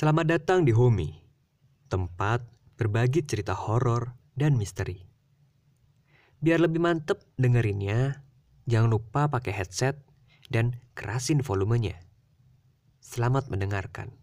Selamat datang di Homi, tempat berbagi cerita horor dan misteri. Biar lebih mantep dengerinnya, jangan lupa pakai headset dan kerasin volumenya. Selamat mendengarkan.